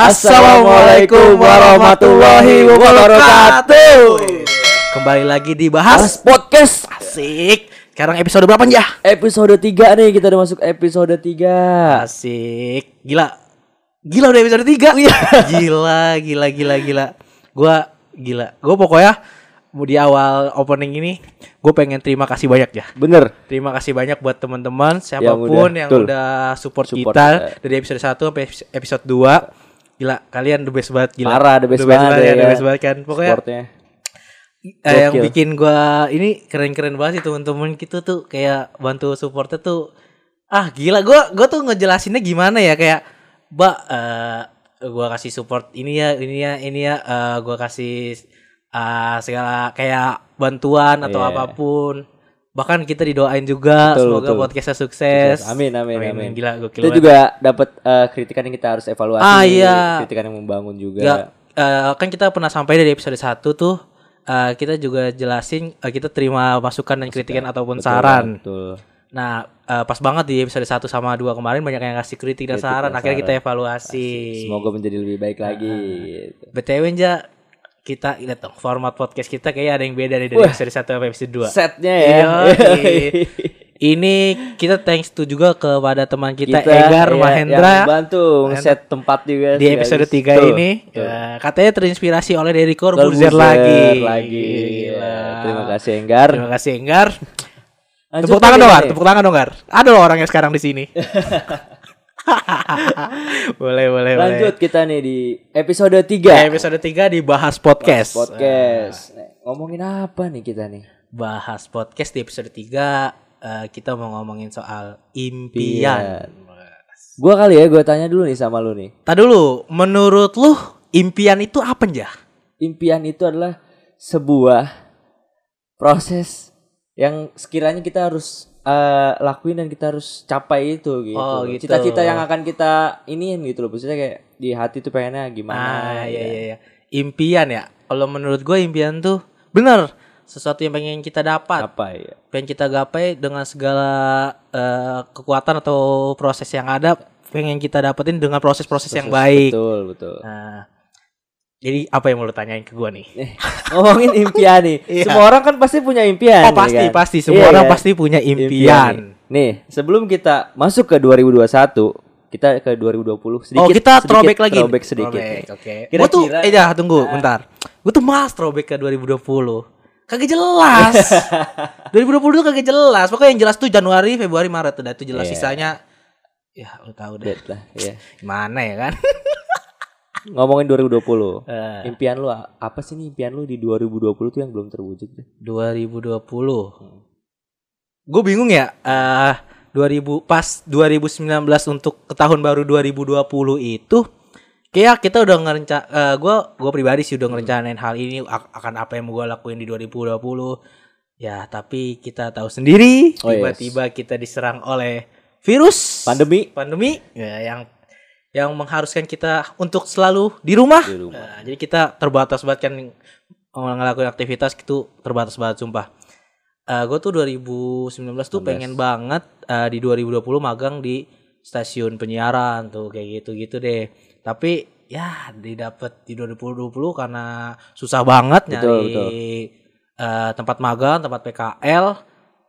Assalamualaikum warahmatullahi wabarakatuh. Kembali lagi di Bahas Podcast. Asik. Sekarang episode berapa ya? Episode 3 nih, kita udah masuk episode 3. Asik. Gila, Gila udah episode 3 Gila Gila Gila Gila Gua Gila Gua pokoknya Mau di awal opening ini Gue pengen terima kasih banyak ya Bener Terima kasih banyak buat teman-teman siapa pun yang betul. udah support, Support kita kita. dari episode 1 sampai episode 2. Gila, kalian the best banget gila. Parah, the best banget ya, the ya. best banget kan. Pokoknya Sportnya eh, yang bikin gua ini keren-keren banget sih teman-teman gitu tuh kayak bantu supportnya tuh ah gila gua gua tuh ngejelasinnya gimana ya kayak Mbak eh gua kasih support ini ya ini ya ini ya eh, gua kasih eh, segala kayak bantuan atau Iya. apa pun bahkan kita didoain juga Betul, semoga betul. podcastnya sukses Amin amin amin, gila gokil Kita banget. juga dapat eh, kritikan yang kita harus evaluasi Ah, iya. Kritikan yang membangun juga Nggak, eh, kan kita pernah sampai dari episode 1 tuh eh, kita juga jelasin eh, kita terima masukan dan kritikan ataupun Betul, saran. Betul Nah, eh, pas banget di episode 1 sama 2 kemarin banyak yang ngasih kritik dan Kritik saran. dan Akhirnya kita evaluasi. Semoga menjadi lebih baik lagi gitu. BTW Ja, kita lihat dong format podcast kita kayak ada yang beda nih dari Wah. episode 1 sampai episode 2. Setnya ya Iya, Ini kita thanks to juga kepada teman kita, Kita, Egar iya, Mahendra yang bantu set tempat juga di episode 3 Tuh, ini. tuh. Ya, katanya terinspirasi oleh Derry Corbuzier lagi. lagi. Gila. Terima kasih Enggar. Terima kasih Enggar. Lanjut tepuk tangan dong, Gar. Tepuk tangan dong, Gar. Ada loh orang yang sekarang di sini. boleh, boleh, Lanjut boleh. kita nih di episode 3 Ya, episode 3 dibahas podcast. podcast. Nih, ngomongin apa nih kita nih? Bahas podcast di episode 3 eh, kita mau ngomongin soal impian. Gua kali ya gue tanya dulu nih sama lu nih. Tadi dulu, menurut lu impian itu apa ya? Impian itu adalah sebuah proses yang sekiranya kita harus eh, lakuin dan kita harus capai itu gitu. Oh, gitu. Cita-cita yang akan kita iniin gitu loh. Maksudnya kayak di hati tuh pengennya gimana. Ah, iya ya. iya iya. Impian ya. Kalau menurut gue impian tuh bener sesuatu yang pengen kita dapat, Apa ya? pengen kita gapai dengan segala eh, kekuatan atau proses yang ada, pengen kita dapetin dengan proses-proses yang baik. Betul, betul. Nah, jadi apa yang mau lu tanyain ke gua nih? Eh, ngomongin impian nih. Iya. Semua orang kan pasti punya impian. Oh ya pasti kan? pasti semua Iya orang kan? pasti punya nih. impian. Nih, sebelum kita masuk ke 2021, kita ke 2020 sedikit. oh kita sedikit throwback lagi. Throwback sedikit. Oke. Kira-kira- Gua tuh eh dah tunggu bentar. Gua tuh malas throwback ke 2020. Kagak jelas. 2020 tuh kagak jelas. Pokoknya yang jelas tuh Januari, Februari, Maret udah itu jelas Iya. sisanya ya lu tahu deh. Dead lah, ya. Gimana ya kan? Ngomongin 2020. Eh, Impian lu apa sih nih impian lu di 2020 tuh yang belum terwujud? deh? 2020. Gue bingung ya. Eh 2000 pas 2019 untuk ke tahun baru 2020 itu kayak kita udah ngerenca eh gua gua pribadi sih udah ngerencanain hal ini ak- akan apa yang mau gua lakuin di 2020. Ya, tapi kita tahu sendiri Oh, yes. tiba-tiba kita diserang oleh virus Pandemi. pandemi ya, yang yang mengharuskan kita untuk selalu di rumah. Di rumah. Nah, jadi kita terbatas banget kan ngelakuin aktivitas gitu terbatas banget sumpah. gue tuh 2019 tuh 19. pengen banget eh, di 2020 magang di stasiun penyiaran tuh kayak gitu-gitu deh. Tapi ya didapet di 2020 karena susah banget Betul, nyari betul. eh, tempat magang, tempat PKL.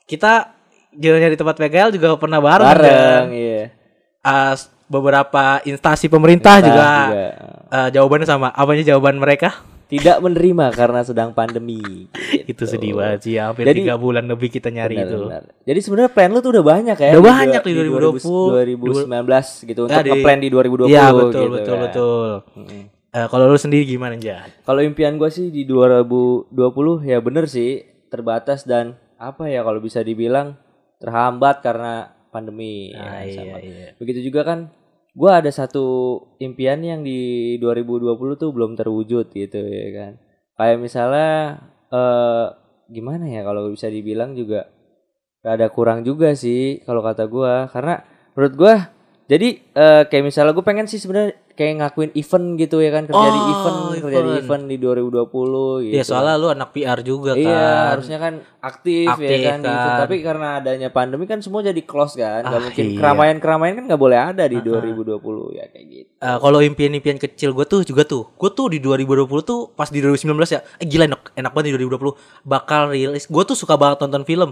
Kita nyari tempat PKL juga pernah bareng, Bareng, dan iya. eh, beberapa instansi pemerintah Entah juga, juga. eh, jawabannya sama. Apanya jawaban mereka? Tidak menerima karena sedang pandemi. Itu sedih banget sih. Hampir Jadi- tiga bulan lebih kita nyari Benar, itu. benar. Jadi sebenarnya plan lu tuh udah banyak ya. Udah di banyak di 2019 2020, gitu Ya, untuk di- plan di 2020 Iya betul gitu betul kan. betul. Mm-mm. Eh, kalau lu sendiri gimana aja? Kalau impian gue sih di 2020 ya bener sih terbatas dan apa ya kalau bisa dibilang terhambat karena pandemi. Nah, ya, iya, sama. iya. Begitu juga kan gue ada satu impian yang di 2020 tuh belum terwujud gitu ya kan. Kayak misalnya eh gimana ya kalau bisa dibilang juga ada kurang juga sih kalau kata gua karena menurut gua jadi eh, kayak misalnya gue pengen sih sebenarnya kayak ngakuin event gitu ya kan kerja di Oh, event, kerja di event. event di 2020 gitu. Iya soalnya lu anak PR juga kan. Iya, harusnya kan aktif, Aktif ya kan, di event. kan. Tapi karena adanya pandemi kan semua jadi close kan. Gak Ah, mungkin iya. keramaian-keramaian kan nggak boleh ada di 2020 ya kayak gitu. Eh, kalau impian-impian kecil gue tuh juga tuh, gue tuh di 2020 tuh pas di 2019 ya, eh gila enak, enak banget di 2020 bakal rilis. Gue tuh suka banget nonton film.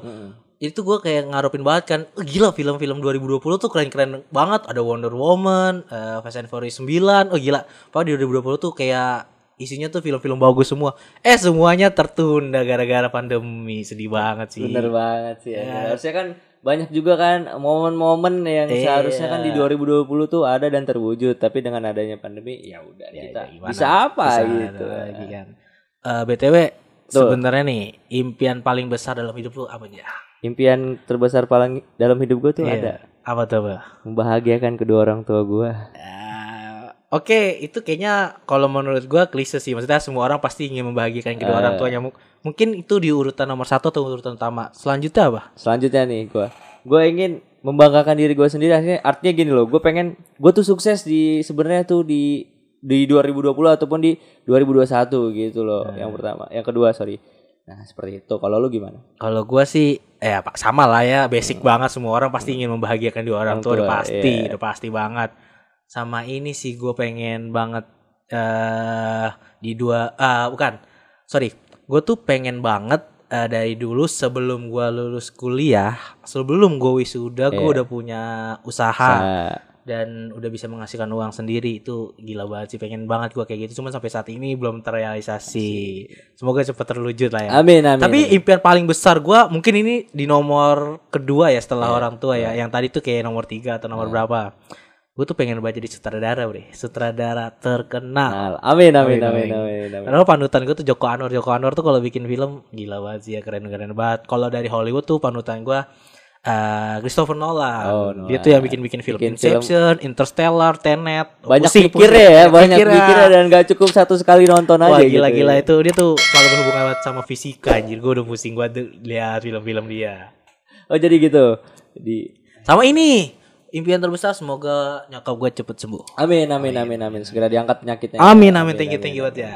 Itu gue kayak ngarepin banget kan, gila film-film 2020 tuh keren-keren banget. Ada Wonder Woman, eh, Fast and Furious 9, oh gila. Pokoknya di 2020 tuh kayak isinya tuh film-film bagus semua. Eh semuanya tertunda gara-gara pandemi, sedih banget sih. Bener banget sih ya. Harusnya kan banyak juga kan momen-momen yang Iya. seharusnya kan di 2020 tuh ada dan terwujud, tapi dengan adanya pandemi ya udah kita ya gimana? bisa apa Bisa gitu. lagi kan. Eh, BTW sebenarnya nih impian paling besar dalam hidup lu apa ya? Impian terbesar paling dalam hidup gue tuh ada Apa tuh, Bah? membahagiakan kedua orang tua gue. Eh, Oke, itu kayaknya kalau menurut gua klise sih. Maksudnya semua orang pasti ingin membahagiakan kedua Eh. orang tuanya. Mu- Mungkin itu di urutan nomor satu atau urutan utama. Selanjutnya apa? Selanjutnya nih gue, gue ingin membanggakan diri gue sendiri. Artinya, artinya gini loh, gue pengen gue tuh sukses di sebenarnya tuh di di 2020 ataupun di 2021 gitu loh. Yang pertama, yang kedua sorry. Nah seperti itu. Kalau lu gimana? Kalau gua sih, eh pak sama lah ya, basic banget semua orang pasti ingin membahagiakan dua orang tua, udah pasti, iya. udah pasti banget. Sama ini sih gue pengen banget eh di dua, ah bukan, sorry, gue tuh pengen banget eh, dari dulu sebelum gua lulus kuliah, sebelum gue wisuda, gue Iya. udah punya usaha Nah, dan udah bisa menghasilkan uang sendiri. Itu gila banget sih pengen banget gua kayak gitu. Cuman sampai saat ini belum terrealisasi. Semoga cepat terwujud lah ya. Amin amin. tapi amin. impian paling besar gua mungkin ini di nomor kedua ya setelah orang tua ya. yang tadi tuh kayak nomor tiga atau nomor berapa. Gue tuh pengen banget jadi sutradara bre. Sutradara terkenal. Amin amin Amin, amin amin. amin amin. karena panutan gue tuh Joko Anwar. Joko Anwar tuh kalau bikin film gila banget sih ya keren keren banget. Kalau dari Hollywood tuh panutan gua eh Christopher Nolan. Oh, Dia Nolan. tuh yang bikin-bikin film Bikin Inception, Interstellar, Tenet. Banyak Pusing, pikirnya pusing. ya, banyak Pikirnya. pikirnya dan gak cukup satu sekali nonton Wah aja gitu. gila-gila ya. itu dia tuh selalu berhubungan sama fisika anjir. Gue udah pusing tuh lihat film-film dia. Oh jadi gitu. Di Sama ini impian terbesar semoga nyokap gue cepet sembuh. Amin amin amin amin segera diangkat penyakitnya. Amin amin thank you thank you banget ya.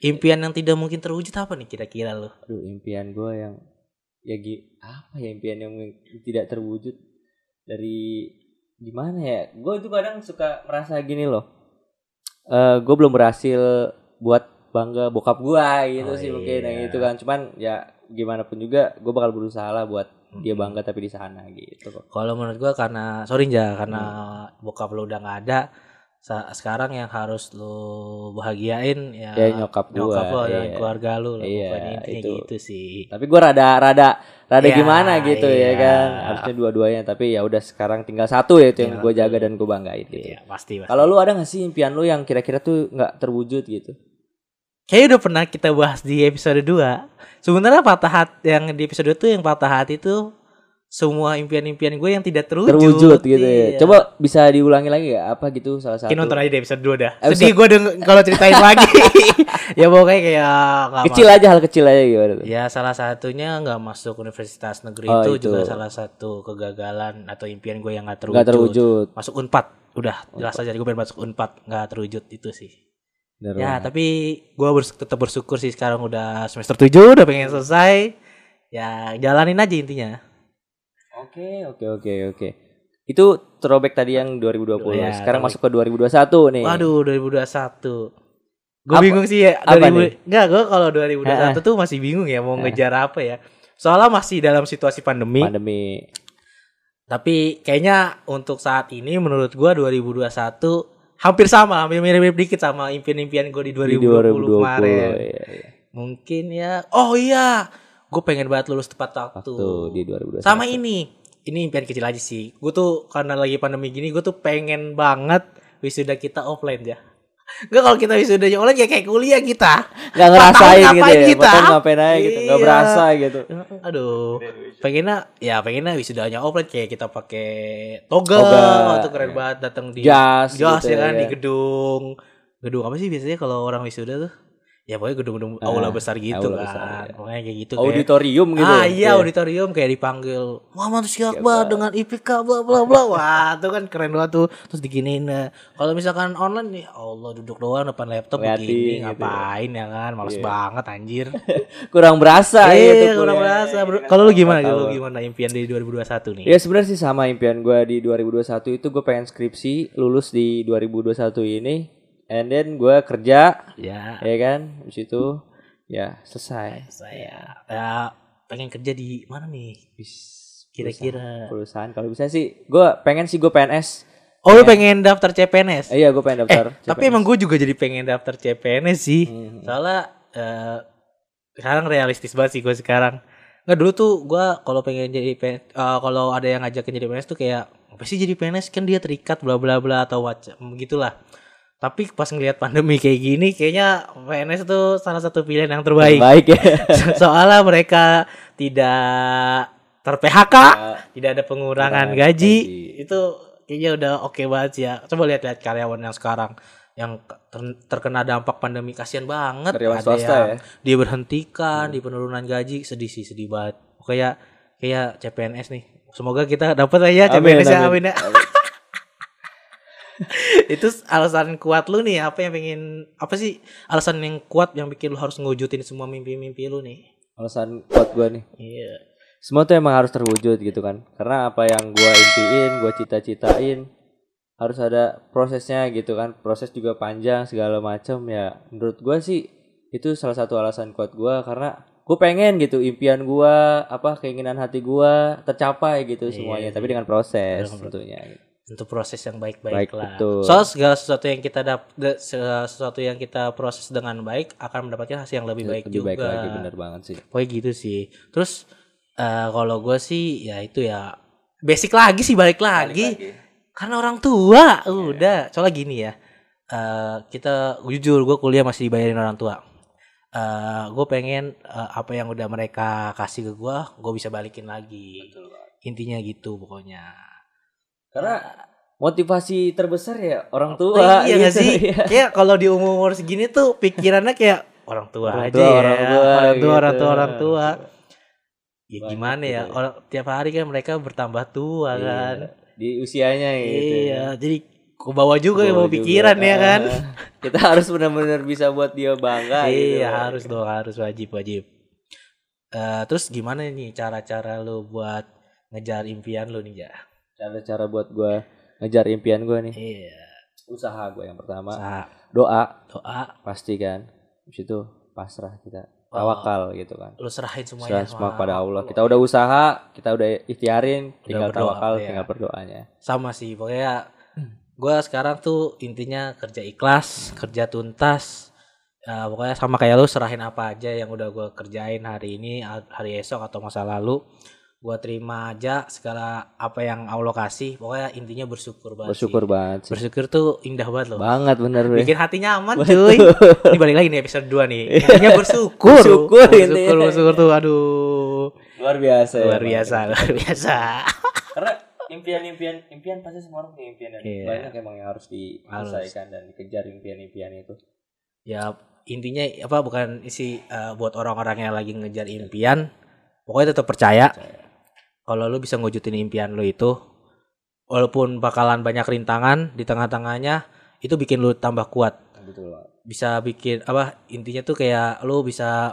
Impian yang tidak mungkin terwujud apa nih kira-kira lo? Aduh impian gue yang ya apa ya impian yang tidak terwujud dari gimana ya? Gue itu kadang suka merasa gini loh. Eh gue belum berhasil buat bangga bokap gue gitu Oh, sih mungkin yang iya. itu kan. Cuman ya gimana pun juga gue bakal berusaha lah buat dia Hmm. bangga tapi di sana gitu kok. Kalau menurut gua karena sorry ja karena bokap lo udah nggak ada sekarang yang harus lo bahagiain ya, Ya, nyokap gua, nyokap lo dan iya. keluarga lo lah Iya, pokoknya intinya itu. gitu sih. Tapi gue rada rada rada Ya, gimana gitu ya iya. kan. Harusnya dua-duanya tapi ya udah sekarang tinggal satu ya itu yang gue jaga dan gue banggain gitu. Iya pasti pasti. Kalau lu ada gak sih impian lu yang kira-kira tuh nggak terwujud gitu? Kayaknya udah pernah kita bahas di episode 2 Sebenarnya patah hati yang di episode 2 tuh yang patah hati tuh semua impian-impian gue yang tidak terwujud. Terwujud gitu Iya. ya. Coba bisa diulangi lagi ya apa gitu salah satu. Mungkin nonton aja di episode 2 dah. Episode- Sedih gue kalau ceritain lagi. ya pokoknya kayak nggak Kecil aja hal kecil aja gitu. Ya salah satunya nggak masuk universitas negeri Oh, itu, itu. juga salah satu kegagalan atau impian gue yang nggak terwujud. Nggak terwujud. Masuk Unpad, udah jelas aja gue pengen masuk Unpad nggak terwujud itu sih. Bener Ya banget. tapi gue bers- tetap bersyukur sih sekarang udah semester 7 udah pengen selesai. Ya jalanin aja intinya. Oke, oke, oke, oke. Itu throwback tadi yang 2020. Ya, Sekarang throwback. masuk ke 2021 nih. Waduh 2021. Gue bingung sih ya. apa 2000 nih? Enggak, gue kalau 2021 tuh masih bingung ya mau ngejar apa ya. Soalnya masih dalam situasi pandemi. Pandemi. Tapi kayaknya untuk saat ini menurut gua 2021 hampir sama, hampir mirip-mirip dikit sama impian-impian gue di Di 2020, kemarin. iya, iya. Mungkin ya. Oh iya, gue pengen banget lulus tepat waktu. Waktu di 2021. Sama ini. Ini impian kecil aja sih. Gue tuh karena lagi pandemi gini, gue tuh pengen banget wisuda kita offline ya. Gak kalau kita wisudanya online ya kayak kuliah kita. Tahun ngerasain gitu ya. kita? Tahun ngapain aja gitu. Nggak Iya. berasa gitu. Aduh, pengennya ya pengennya wisudanya offline kayak kita pakai toga, Toga, waktu keren banget datang di Jas jas gitu ya kan ya. di gedung. Gedung apa sih biasanya kalau orang wisuda tuh? Ya pokoknya gedung-gedung Ah, aula besar gitu aula kan. besar, iya. Pokoknya kayak gitu kayak- Auditorium gitu. ah ya? iya auditorium kayak dipanggil Muhammad Akbar. dengan IPK bla bla bla wah itu kan keren banget tuh terus diginiin eh. kalau misalkan online nih Allah duduk doang depan laptop Ngeliatin begini gitu ya. ngapain ya kan males Iya. banget anjir Kurang berasa iya gitu kurang berasa kalau lu gimana lu gimana impian di 2021 nih Ya sebenarnya sih sama impian gue di 2021 itu gue pengen skripsi lulus di 2021 ini and then gue kerja. Ya. Ya kan? Habis itu ya selesai. Saya ya. Pengen kerja di mana nih? Kira-kira. perusahaan. Kalau bisa sih gue pengen sih gue PNS oh lu pengen daftar CPNS eh, iya gue pengen daftar Eh, tapi emang gue juga jadi pengen daftar CPNS sih. Hmm. Soalnya eh, sekarang realistis banget sih gue sekarang. Nggak dulu tuh gue kalau pengen jadi PNS, eh, kalau ada yang ngajakin jadi PNS tuh kayak apa sih jadi PNS kan dia terikat bla bla bla atau macam gitulah. Tapi pas ngelihat pandemi kayak gini kayaknya PNS itu salah satu pilihan yang terbaik. baik ya Soalnya mereka tidak ter-PHK, tidak ada pengurangan gaji. gaji. Itu kayaknya udah oke banget sih ya. Coba lihat-lihat karyawan yang sekarang yang ter- terkena dampak pandemi kasihan banget. Karyawan ada swasta yang ya? diberhentikan, di penurunan gaji, sedih sih sedih banget. Kayak kayak CPNS nih. Semoga kita dapat lah ya Amin, CPNS ya, amin. amin ya. Itu alasan kuat lu nih apa yang pengen apa sih alasan yang kuat yang bikin lu harus ngewujudin semua mimpi-mimpi lu nih? Alasan kuat gue nih. Iya. Semua tuh emang harus terwujud gitu kan. Karena apa yang gue impiin gue cita-citain harus ada prosesnya gitu kan. Proses juga panjang segala macam ya menurut gue sih itu salah satu alasan kuat gue karena gue pengen gitu impian gue apa keinginan hati gue tercapai gitu Iya, semuanya. Tapi dengan proses tentunya untuk proses yang baik-baik Baik, lah. betul. Soal segala sesuatu yang kita dap de- segala sesuatu yang kita proses dengan baik akan mendapatkan hasil yang lebih baik lebih juga. baik lagi bener banget sih Pokoknya gitu sih. Terus eh, kalau gue sih ya itu ya basic lagi sih balik lagi. Karena orang tua udah. Soalnya gini ya. eh, kita jujur gue kuliah masih dibayarin orang tua. eh gue pengen eh, apa yang udah mereka kasih ke gue, gue bisa balikin lagi. Intinya gitu pokoknya. Karena motivasi terbesar ya orang tua Oh, iya gitu. sih? Iya. Kayak kalau di umur umur segini tuh pikirannya kayak orang tua Orang aja tua, ya. orang tua, orang tua, orang gitu. tua, orang tua. Ya Banyak gimana gitu ya? ya. Orang tiap hari kan mereka bertambah tua Iya, kan. di usianya gitu Iya, jadi ku bawa juga ya Bawa bawa pikiran juga. ya kan. Ah, kita harus benar-benar bisa buat dia bangga gitu. iya, harus dong, harus wajib wajib. Eh, terus gimana nih cara-cara lu buat ngejar impian lu nih ya? Cara-cara buat gua ngejar impian gua nih. Iya. usaha gua yang pertama. Usaha, doa. Doa, pasti kan. Habis itu pasrah kita. Oh. tawakal gitu kan. Lu serahin semuanya. Serah semua sama pada Allah. Kita udah usaha kita udah ikhtiarin tinggal berdoa, tawakal iya. tinggal berdoanya. Sama sih pokoknya gue sekarang tuh intinya kerja ikhlas kerja tuntas. Ya, pokoknya sama kayak lu serahin apa aja yang udah gue kerjain hari ini hari esok atau masa lalu gue terima aja segala apa yang Allah kasih. Pokoknya intinya bersyukur banget bersyukur sih. banget sih. bersyukur tuh indah banget loh. Banget bener bikin hati nyaman cuy. Ini balik lagi nih episode 2 nih. Intinya bersyukur. Bersyukur bersyukur, bersyukur tuh aduh. Luar biasa ya, luar Bang. biasa luar biasa. Karena impian-impian impian pasti semua orang punya impian dan. Iya. banyak emang yang harus diselesaikan dan dikejar impian-impian itu. Ya intinya apa bukan isi eh, buat orang-orang yang lagi ngejar impian. Pokoknya tetap percaya kalau lu bisa ngewujudin impian lu itu walaupun bakalan banyak rintangan di tengah-tengahnya itu bikin lu tambah kuat. Betul bisa bikin apa intinya tuh kayak lu bisa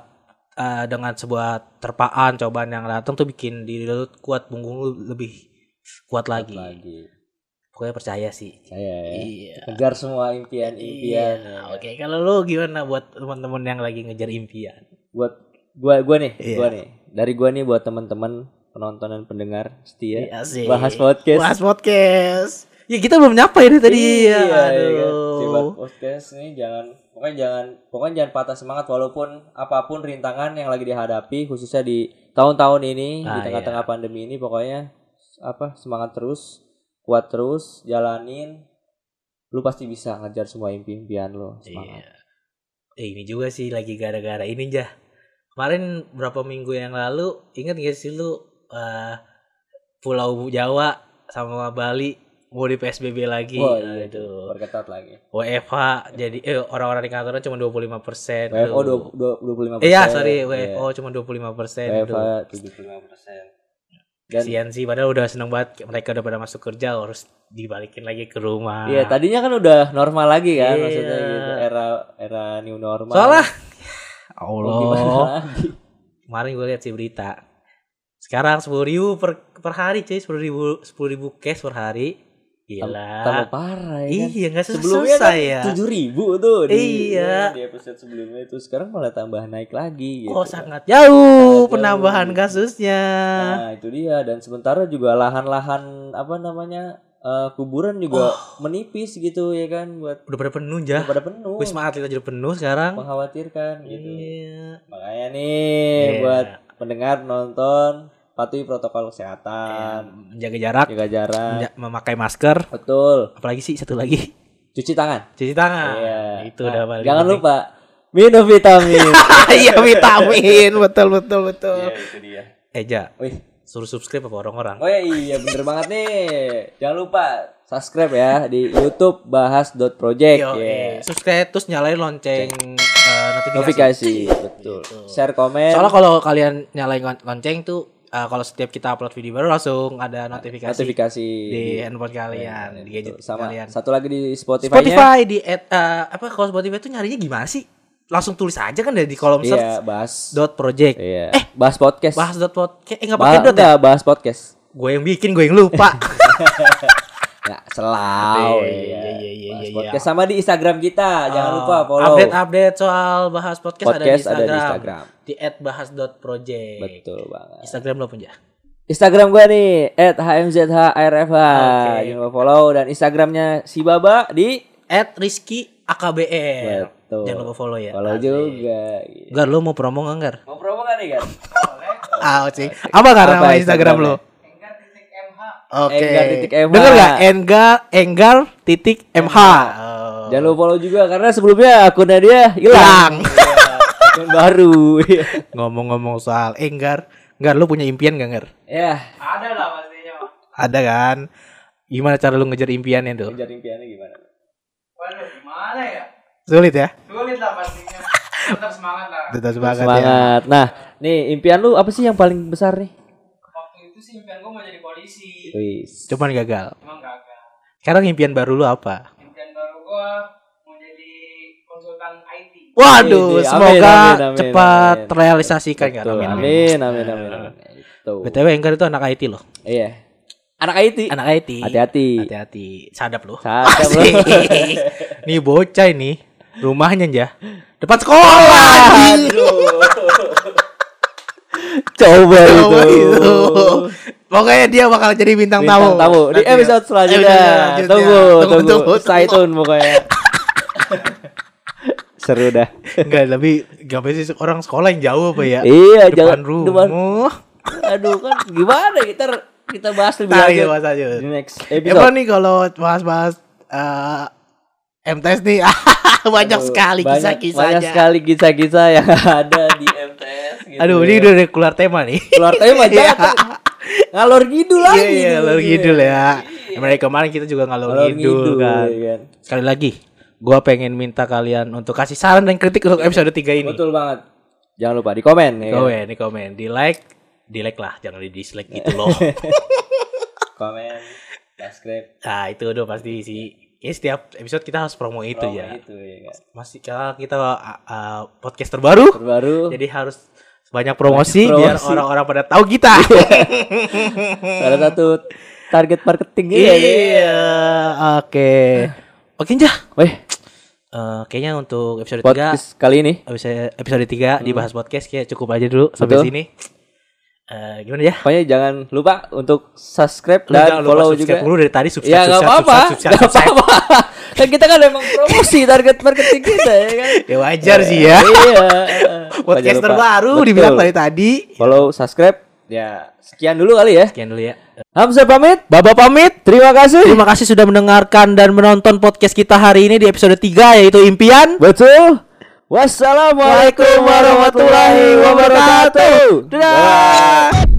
eh, dengan sebuah terpaan cobaan yang datang tuh bikin diri lu kuat punggung lu lebih kuat lagi. lagi. Pokoknya percaya sih. Saya ya. iya. Kejar semua impian-impian. Iya, ya. oke kalau lu gimana buat teman-teman yang lagi ngejar impian? Buat gua gua nih Iya. gua nih. Dari gua nih buat teman-teman penonton dan pendengar setia Iya sih. bahas podcast Bahas podcast. Ya kita belum nyapa ini tadi. iya, ya. iya kan? Aduh. Podcast nih jangan pokoknya jangan pokoknya jangan patah semangat walaupun apa pun rintangan yang lagi dihadapi khususnya di tahun-tahun ini di Ah, tengah-tengah pandemi ini pokoknya apa semangat terus kuat terus jalanin lu pasti bisa ngejar semua impian lo semangat Iya. Eh, ini juga sih lagi gara-gara ini jah. Kemarin berapa minggu yang lalu ingat gak sih lu eh, Pulau Jawa sama Bali mau di PSBB lagi. Wah, iya itu. Aduh. Perketat lagi. WFH jadi eh orang-orang di kantornya cuma 25 persen. WFO dua puluh lima Iya sorry WFO cuma 25 persen. WFH tujuh puluh lima persen. Dan Kasian sih padahal udah seneng banget mereka udah pada masuk kerja harus dibalikin lagi ke rumah. Iya, tadinya kan udah normal lagi kan Iya. maksudnya gitu. Era era new normal. Soalnya Allah. Kemarin gue lihat sih berita. Sekarang sepuluh ribu per, per hari cuy, sepuluh ribu sepuluh ribu cash per hari. Gila. Tambah parah ya kan. Iya nggak Sebelumnya selesai kan ya. tujuh ribu tuh di, Iya. di episode sebelumnya itu sekarang malah tambah naik lagi gitu. Oh sangat jauh jauh. penambahan kasusnya. Nah itu dia dan sementara juga lahan-lahan apa namanya eh, kuburan juga menipis gitu ya kan buat Udah pada penuh ya. pada penuh Wisma Atlet aja penuh sekarang. mengkhawatirkan gitu. Iya. Makanya nih Iya. buat pendengar nonton patuhi protokol kesehatan, Menjaga jarak, jaga jarak. menja- memakai masker, Betul. apalagi sih satu lagi Cuci tangan. cuci tangan. Iya. Itu Nah, udah paling Jangan penting. lupa minum vitamin. Iya vitamin, betul betul betul. Iya, itu dia. Eja, Wih. suruh subscribe apa orang-orang? Oh iya, iya bener banget nih. Jangan lupa subscribe ya di YouTube bahas.project Yo, ya. eh, subscribe terus nyalain lonceng eh, notifikasi. Notifikasi, betul. Share komen, Soalnya kalau kalian nyalain lon- lonceng tuh eh, kalau setiap kita upload video baru langsung ada notifikasi, notifikasi di handphone kalian, di gadget sama kalian. satu lagi di Spotify-nya. Spotify di add, eh, apa kalau Spotify tuh nyarinya gimana sih? Langsung tulis aja kan dari di kolom Iya, search bahas. dot project. Iya. Eh, bahas podcast. Bahas dot podcast. Eh enggak pakai dot ya? bahas podcast. Gue yang bikin, gue yang lupa. Ya, selalu. Iya, iya, iya, iya, iya. podcast sama di Instagram kita. Jangan lupa follow. Update-update soal bahas podcast, ada, di Podcast ada di Instagram. Di @bahas.project. Betul banget. Instagram lo punya. Instagram gua nih @hmzhrfh. Oke. Jangan lupa follow dan Instagramnya si Baba di @rizky AKBR. Betul. Jangan lupa follow ya. follow Asik. juga. Gar, lo mau promo nggak, Gar? Mau promo kan nih kan? Ah, sih. Apa Gar Apa nama Instagram lo? Oke. Enggar titik MH. Bener nggak? Enggar Enggar titik MH. Oh. Jangan lupa follow juga karena sebelumnya akunnya dia hilang. Baru. Ngomong-ngomong soal Enggar, Gar, lo punya impian gak, Gar? ya, Ada kan? Gimana cara lu ngejar impiannya tuh? kejar impiannya gimana? Waduh, gimana ya? Sulit ya? Sulit lah pastinya. Tetap semangat lah. Tetap semangat, ya. Semangat. Nah, nih impian lu apa sih yang paling besar nih? Waktu itu sih impian gue mau jadi polisi. Wis. Cuman gagal. Emang gagal. Sekarang impian baru lu apa? Impian baru gue mau jadi konsultan IT. Waduh, Amin, semoga amin, amin, cepat amin. terrealisasikan kan. Betul. Amin. amin. Amin, amin, amin. amin. Itu. BTW Enggar itu anak IT loh. Iya. Anak IT. Anak IT. Hati-hati. Hati-hati. Sadap loh. Sadap loh. Nih bocah ini rumahnya ya depan sekolah. Coba Coba itu. itu. Pokoknya dia bakal jadi bintang, Bintang tamu di Nanti ya. episode selanjutnya. Tunggu, tunggu, tunggu, Stay tune pokoknya. Seru dah. Enggak, tapi gak sih orang sekolah yang jauh apa ya? Iya, depan jangan rumah. depan. Aduh kan gimana kita kita bahas lebih Nah, lanjut iya, bahas aja. di next Emang episode. nih kalau bahas-bahas eh MTS nih banyak Aduh, sekali banyak- kisah-kisahnya. Banyak sekali kisah-kisah yang ada di MTS gitu. Aduh, ya. ini udah ada keluar tema nih. keluar tema Iya. jangan ngalor ngidul lagi. Iya, iya, ngalor ngidul ya. Mereka kemarin kita juga ngalor Ngalor ngidul kan. ya kan. Sekali lagi, gua pengen minta kalian untuk kasih saran dan kritik untuk episode 3 ini. Betul banget. Jangan lupa di komen ya. kan? Komen, di komen, di like, di like lah, jangan di dislike gitu loh. Komen, subscribe, nah, itu udah pasti sih. Ya setiap episode kita harus promo itu promo ya. itu ya kan. Masih karena kita uh, uh, podcast terbaru, Terbaru jadi harus banyak promosi, Banyak biar promosi. orang-orang pada tahu kita. salah satu target marketing ya. iya, oke. Oke, Jah. Weh, Eh, kayaknya untuk episode 3 podcast kali ini episode episode 3 dibahas podcast kayak cukup aja dulu sampai Betul. sini. Eh, gimana ya? pokoknya jangan lupa untuk subscribe Lu dan follow subscribe juga. dulu dari tadi subscribe. Ya subscribe, apa-apa, subscribe, subscribe, nggak subscribe. apa-apa. Kan kita kan emang promosi target marketing kita ya kan. Ya wajar sih ya. Iya. Podcast Jangan lupa. terbaru Betul. dibilang dari tadi. Follow, subscribe. Ya, sekian dulu kali ya. Sekian dulu ya. Hamzah pamit. Bapak pamit. Terima kasih. Terima kasih sudah mendengarkan dan menonton podcast kita hari ini di episode 3 yaitu impian. Betul. Wassalamualaikum warahmatullahi wabarakatuh. Dadah.